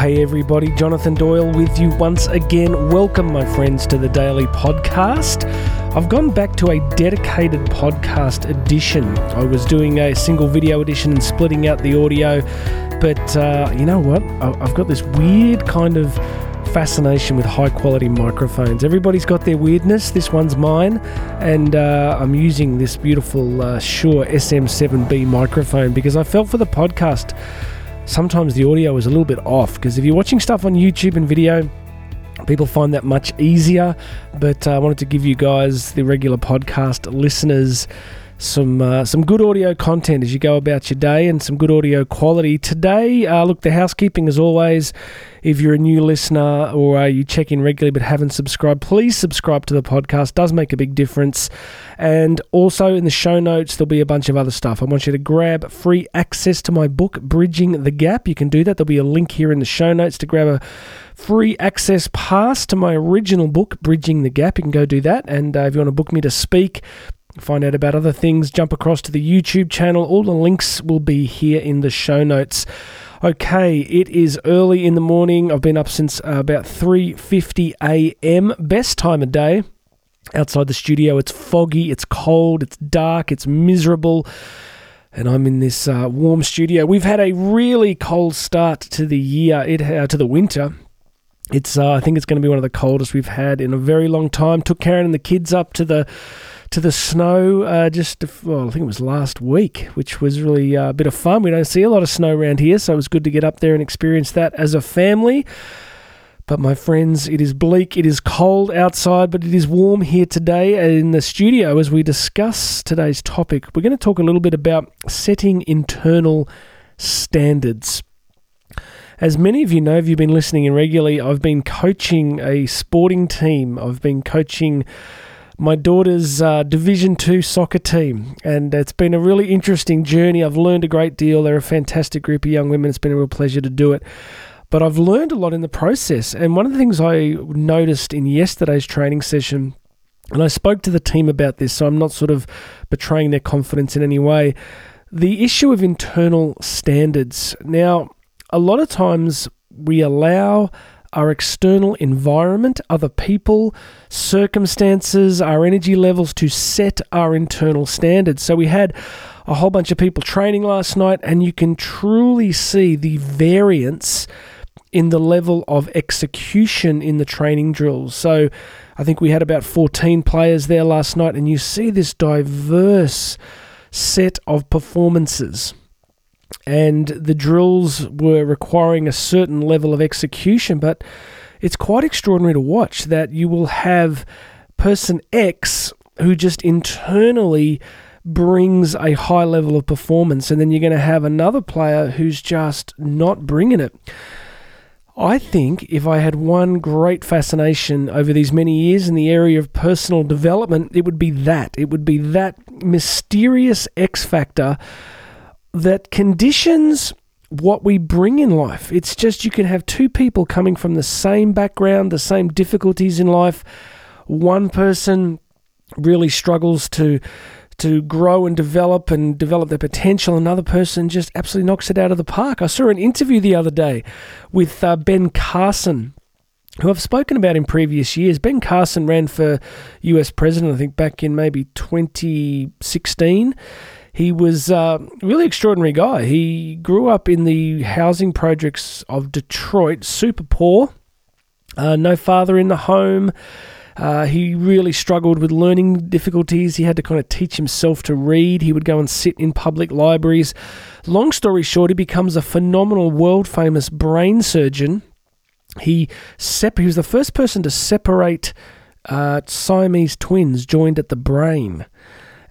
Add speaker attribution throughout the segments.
Speaker 1: hey everybody, Jonathan Doyle with you once again. Welcome, my friends, to the Daily Podcast. I've gone back to a dedicated podcast edition. I was doing a single video edition and splitting out the audio, but uh, you know what? I've got this weird kind of fascination with high quality microphones. Everybody's got their weirdness. This one's mine, and uh, I'm using this beautiful uh, Shure SM7B microphone because I felt for the podcast sometimes the audio is a little bit off because if you're watching stuff on YouTube and video, people find that much easier. But uh, I wanted to give you guys, the regular podcast listeners, some uh, some good audio content as you go about your day and some good audio quality. Today, uh, look, the housekeeping as always. If you're a new listener or uh, you check in regularly but haven't subscribed, please subscribe to the podcast. It Does make a big difference. And also in the show notes, there'll be a bunch of other stuff. I want you to grab free access to my book, Bridging the Gap. You can do that. There'll be a link here in the show notes to grab a free access pass to my original book, Bridging the Gap. You can go do that. And uh, if you want to book me to speak, find out about other things, jump across to the YouTube channel. All the links will be here in the show notes. Okay, it is early in the morning. I've been up since uh, about 3:50 a.m. Best time of day. Outside the studio, it's foggy, it's cold, it's dark, it's miserable. And I'm in this uh, warm studio. We've had a really cold start to the year, it uh, to the winter. It's uh, I think it's going to be one of the coldest we've had in a very long time. Took Karen and the kids up to the to the snow uh, just, well, I think it was last week, which was really uh, a bit of fun. We don't see a lot of snow around here, so it was good to get up there and experience that as a family. But my friends, it is bleak, it is cold outside, but it is warm here today in the studio as we discuss today's topic. We're going to talk a little bit about setting internal standards. As many of you know, if you've been listening in regularly, I've been coaching a sporting team. I've been coaching my daughter's uh, Division Two soccer team, and it's been a really interesting journey. I've learned a great deal. They're a fantastic group of young women. It's been a real pleasure to do it. But I've learned a lot in the process. And one of the things I noticed in yesterday's training session, and I spoke to the team about this, so I'm not sort of betraying their confidence in any way. The issue of internal standards. Now, a lot of times we allow our external environment, other people, circumstances, our energy levels to set our internal standards. So we had a whole bunch of people training last night, and you can truly see the variance in the level of execution in the training drills. So I think we had about 14 players there last night, and you see this diverse set of performances and the drills were requiring a certain level of execution. But it's quite extraordinary to watch that you will have person X who just internally brings a high level of performance, and then you're going to have another player who's just not bringing it. I think if I had one great fascination over these many years in the area of personal development, it would be that. It would be that mysterious X factor that conditions what we bring in life. It's just you can have two people coming from the same background, the same difficulties in life. One person really struggles to to grow and develop and develop their potential. Another person just absolutely knocks it out of the park. I saw an interview the other day with uh, Ben Carson, who I've spoken about in previous years. Ben Carson ran for US president, I think, back in maybe 2016. He was a really extraordinary guy. He grew up in the housing projects of Detroit, super poor, uh, no father in the home. Uh, he really struggled with learning difficulties. He had to kind of teach himself to read. He would go and sit in public libraries. Long story short, he becomes a phenomenal, world famous brain surgeon. He, sep- he was the first person to separate uh, Siamese twins joined at the brain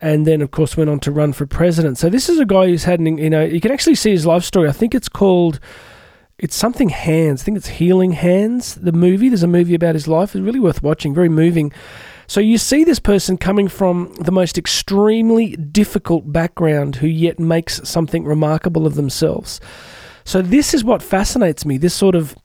Speaker 1: and then of course went on to run for president. So this is a guy who's had, an, you know, you can actually see his life story. I think it's called, it's something Hands. I think it's Healing Hands. The movie. There's a movie about his life. It's really worth watching. Very moving. So you see this person coming from the most extremely difficult background, who yet makes something remarkable of themselves. So this is what fascinates me. This sort of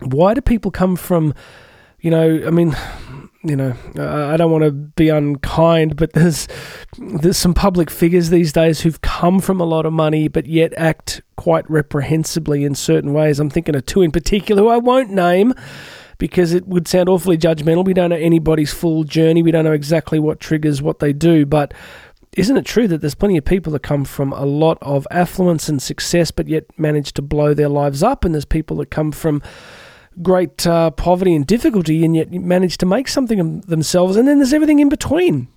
Speaker 1: why do people come from, you know, I mean you know, I don't want to be unkind, but there's there's some public figures these days who've come from a lot of money, but yet act quite reprehensibly in certain ways. I'm thinking of two in particular who I won't name because it would sound awfully judgmental. We don't know anybody's full journey. We don't know exactly what triggers what they do, but isn't it true that there's plenty of people that come from a lot of affluence and success, but yet manage to blow their lives up? And there's people that come from great uh, poverty and difficulty and yet manage to make something of themselves. And then there's everything in between.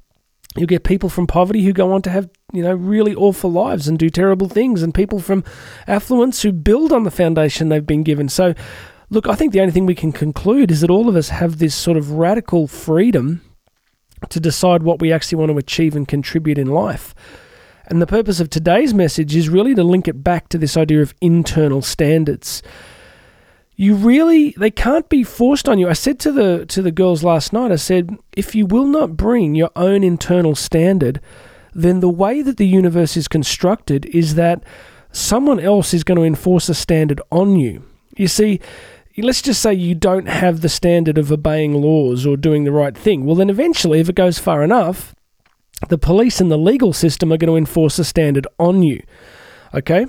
Speaker 1: You get people from poverty who go on to have, you know, really awful lives and do terrible things, and people from affluence who build on the foundation they've been given. So, look, I think the only thing we can conclude is that all of us have this sort of radical freedom to decide what we actually want to achieve and contribute in life. And the purpose of today's message is really to link it back to this idea of internal standards. You really they can't be forced on you. I said to the to the girls last night, I said, if you will not bring your own internal standard, then the way that the universe is constructed is that someone else is going to enforce a standard on you. You see, let's just say you don't have the standard of obeying laws or doing the right thing. Well, then eventually, if it goes far enough, the police and the legal system are going to enforce a standard on you. Okay?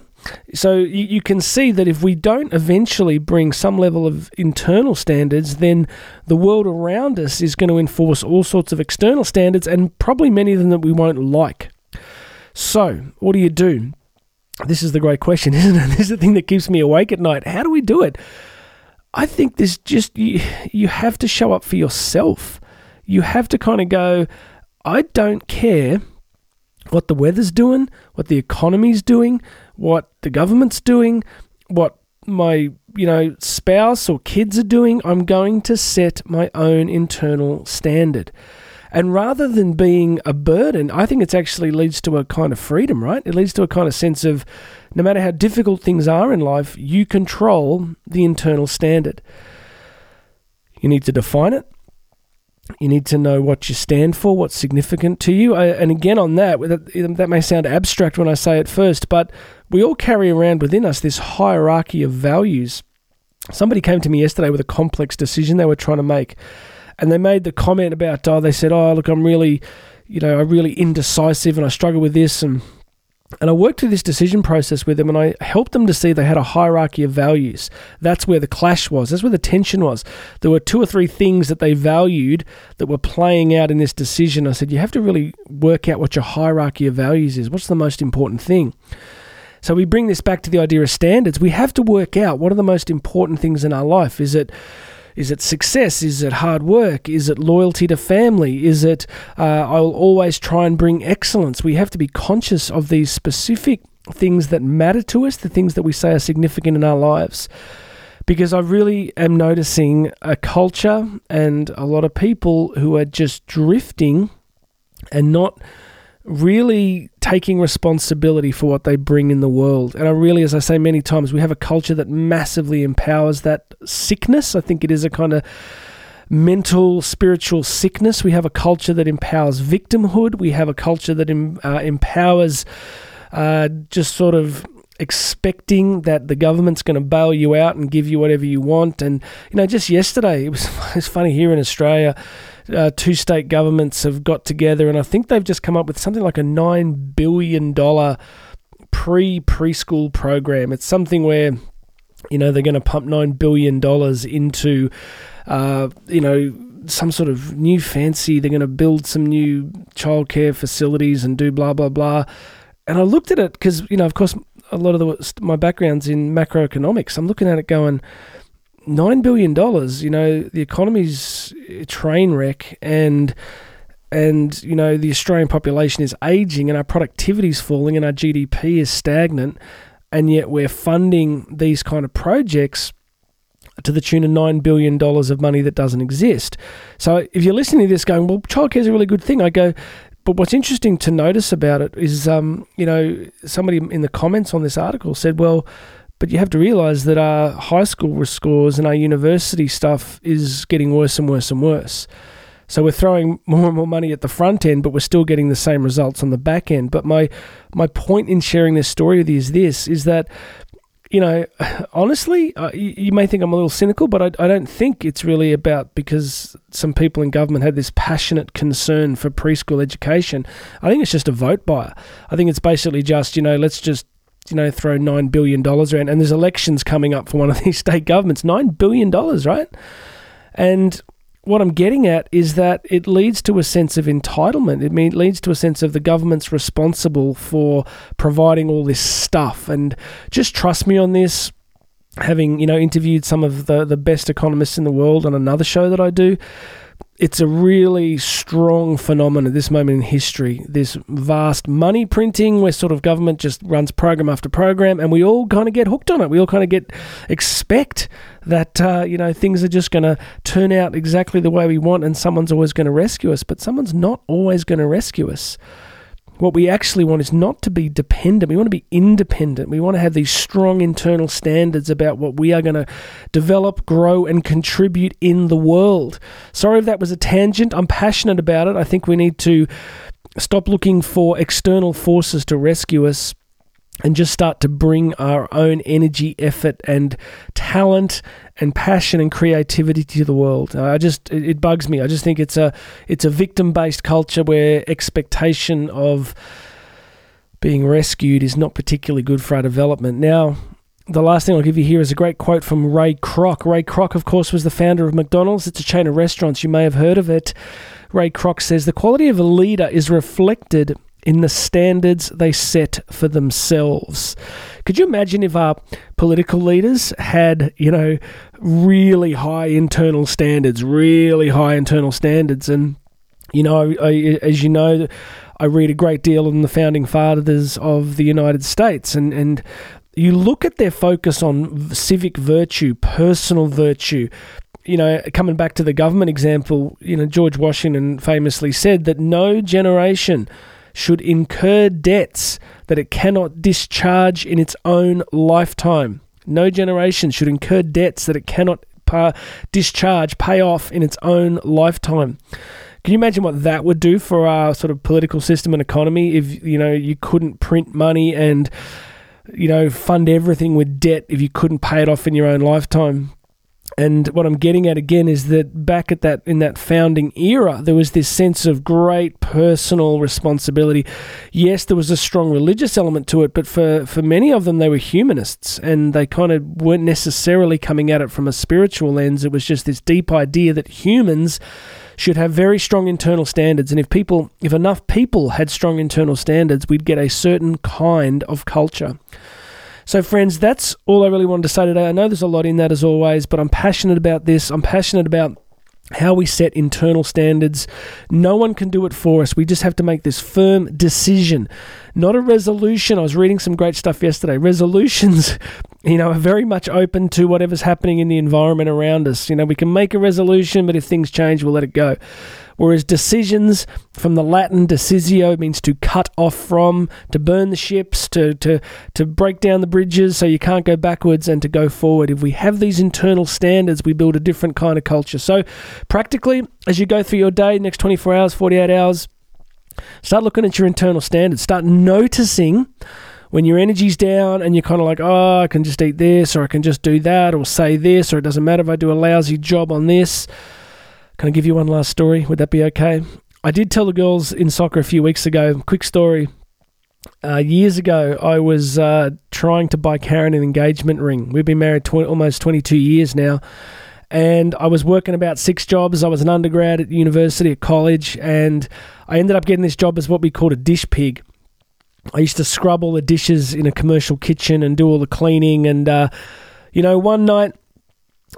Speaker 1: So you, you can see that if we don't eventually bring some level of internal standards, then the world around us is going to enforce all sorts of external standards and probably many of them that we won't like. So, what do you do? This is the great question, isn't it? This is the thing that keeps me awake at night. How do we do it? I think there's just you, you have to show up for yourself. You have to kind of go, I don't care what the weather's doing, what the economy's doing, what the government's doing, what my you know spouse or kids are doing. I'm going to set my own internal standard. And rather than being a burden, I think it actually leads to a kind of freedom, right? It leads to a kind of sense of no matter how difficult things are in life, you control the internal standard. You need to define it. You need to know what you stand for, what's significant to you. I, and again, on that, that, may sound abstract when I say it first, but we all carry around within us this hierarchy of values. Somebody came to me yesterday with a complex decision they were trying to make and they made the comment about oh they said oh look I'm really you know I'm really indecisive and I struggle with this and and I worked through this decision process with them and I helped them to see they had a hierarchy of values. That's where the clash was. That's where the tension was. There were two or three things that they valued that were playing out in this decision. I said, you have to really work out what your hierarchy of values is. What's the most important thing? So we bring this back to the idea of standards. We have to work out what are the most important things in our life. Is it is it success? Is it hard work? Is it loyalty to family? Is it uh, I'll always try and bring excellence? We have to be conscious of these specific things that matter to us, the things that we say are significant in our lives. Because I really am noticing a culture and a lot of people who are just drifting and not really taking responsibility for what they bring in the world. And I really, as I say many times, we have a culture that massively empowers that sickness. I think it is a kind of mental, spiritual sickness. We have a culture that empowers victimhood. We have a culture that em- uh, empowers uh, just sort of expecting that the government's going to bail you out and give you whatever you want. And, you know, just yesterday, it was, it was funny here in Australia uh, two state governments have got together, and I think they've just come up with something like a nine billion dollar pre preschool program. It's something where you know they're going to pump nine billion dollars into uh, you know some sort of new fancy. They're going to build some new childcare facilities and do blah blah blah. And I looked at it because you know, of course, a lot of the my background's in macroeconomics. I'm looking at it going nine billion dollars. You know, the economy's train wreck, and and you know the Australian population is aging, and our productivity is falling, and our GDP is stagnant, and yet we're funding these kind of projects to the tune of nine billion dollars of money that doesn't exist. So if you're listening to this, going, "Well, childcare is a really good thing," I go. But what's interesting to notice about it is, um, you know, somebody in the comments on this article said, "Well, but you have to realize that our high school scores and our university stuff is getting worse and worse and worse. So we're throwing more and more money at the front end, but we're still getting the same results on the back end. But my my point in sharing this story with you is this: is that you know, honestly, uh, you, you, may think I'm a little cynical, but I, I, don't think it's really about because some people in government had this passionate concern for preschool education. I think it's just a vote buyer. I think it's basically just, you know, let's just, you know, throw $9 billion around. And there's elections coming up for one of these state governments. $9 billion, right? And what I'm getting at is that it leads to a sense of entitlement. It mean, leads to a sense of the government's responsible for providing all this stuff. And just trust me on this. Having you know interviewed some of the the best economists in the world on another show that I do, it's a really strong phenomenon at this moment in history. This vast money printing, where sort of government just runs program after program, and we all kind of get hooked on it. We all kind of get expect that uh, you know things are just going to turn out exactly the way we want, and someone's always going to rescue us. But someone's not always going to rescue us. What we actually want is not to be dependent. We want to be independent. We want to have these strong internal standards about what we are going to develop, grow, and contribute in the world. Sorry if that was a tangent. I'm passionate about it. I think we need to stop looking for external forces to rescue us and just start to bring our own energy, effort, and talent and passion and creativity to the world. I just it bugs me. I just think it's a it's a victim based culture where expectation of being rescued is not particularly good for our development. Now, the last thing I'll give you here is a great quote from Ray Kroc. Ray Kroc, of course, was the founder of McDonald's. It's a chain of restaurants. You may have heard of it. Ray Kroc says the quality of a leader is reflected in the standards they set for themselves. Could you imagine if our political leaders had, you know, really high internal standards, really high internal standards? And, you know, I, as you know, I read a great deal on the founding fathers of the United States, and, and you look at their focus on civic virtue, personal virtue, you know, coming back to the government example, you know, George Washington famously said that no generation should incur debts that it cannot discharge in its own lifetime. No generation should incur debts that it cannot discharge, pay off in its own lifetime. Can you imagine what that would do for our sort of political system and economy if you know you couldn't print money and you know fund everything with debt if you couldn't pay it off in your own lifetime? And what I'm getting at again is that back at that in that founding era, there was this sense of great personal responsibility. Yes, there was a strong religious element to it, but for, for many of them, they were humanists and they kind of weren't necessarily coming at it from a spiritual lens. It was just this deep idea that humans should have very strong internal standards. And if people, if enough people had strong internal standards, we'd get a certain kind of culture. So, friends, that's all I really wanted to say today. I know there's a lot in that as always, but I'm passionate about this. I'm passionate about how we set internal standards. No one can do it for us. We just have to make this firm decision, not a resolution. I was reading some great stuff yesterday. Resolutions, you know, are very much open to whatever's happening in the environment around us. You know, we can make a resolution, but if things change, we'll let it go whereas decisions from the Latin decisio means to cut off from, to burn the ships, to, to, to break down the bridges so you can't go backwards and to go forward. If we have these internal standards, we build a different kind of culture. So, practically, as you go through your day, next 24 hours, 48 hours, start looking at your internal standards, start noticing when your energy's down and you're kind of like, oh, I can just eat this, or I can just do that, or say this, or it doesn't matter if I do a lousy job on this. Can I give you one last story? Would that be okay? I did tell the girls in soccer a few weeks ago. Quick story. Uh, years ago, I was uh, trying to buy Karen an engagement ring. We've been married tw- almost 22 years now. And I was working about six jobs. I was an undergrad at university, at college, and I ended up getting this job as what we called a dish pig. I used to scrub all the dishes in a commercial kitchen and do all the cleaning. And, uh, you know, one night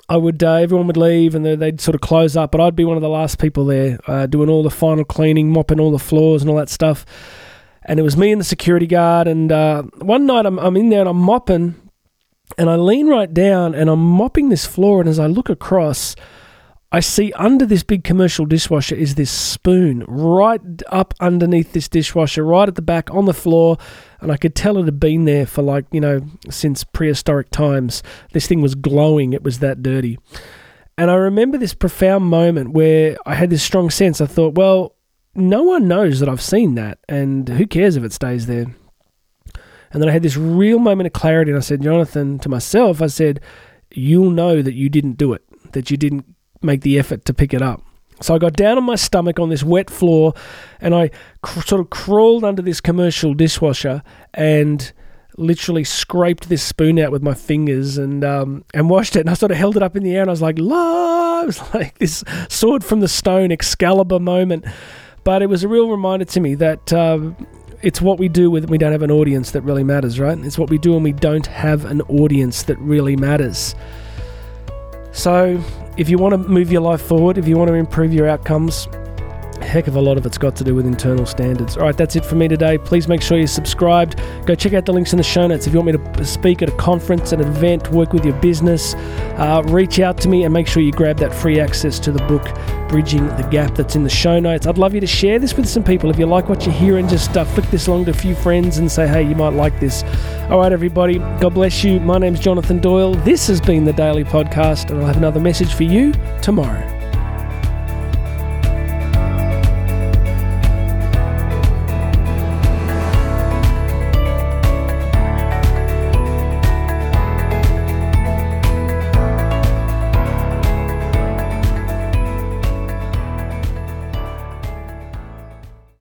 Speaker 1: I would uh, everyone would leave and they'd sort of close up, but I'd be one of the last people there, uh, doing all the final cleaning, mopping all the floors and all that stuff. And it was me and the security guard. And uh, one night I'm, I'm in there and I'm mopping, and I lean right down and I'm mopping this floor. And as I look across, I see under this big commercial dishwasher is this spoon right up underneath this dishwasher, right at the back on the floor. And I could tell it had been there for like, you know, since prehistoric times. This thing was glowing, it was that dirty. And I remember this profound moment where I had this strong sense. I thought, well, no one knows that I've seen that, and who cares if it stays there? And then I had this real moment of clarity, and I said, Jonathan, to myself, I said, You'll know that you didn't do it, that you didn't make the effort to pick it up. So I got down on my stomach on this wet floor and I cr- sort of crawled under this commercial dishwasher and literally scraped this spoon out with my fingers and um, and washed it. And I sort of held it up in the air and I was like, "La!" It was like this sword from the stone, Excalibur moment. But it was a real reminder to me that um, it's what we do when we don't have an audience that really matters, right? It's what we do when we don't have an audience that really matters. So, if you want to move your life forward, if you want to improve your outcomes, heck of a lot of it's got to do with internal standards. All right, that's it for me today. Please make sure you're subscribed. Go check out the links in the show notes. If you want me to speak at a conference, an event, work with your business, uh, reach out to me and make sure you grab that free access to the book, Bridging the Gap, that's in the show notes. I'd love you to share this with some people. If you like what you hear, and just uh, flick this along to a few friends and say, hey, you might like this. All right, everybody, God bless you. My name's Jonathan Doyle. This has been the Daily Podcast, and I'll have another message for you tomorrow.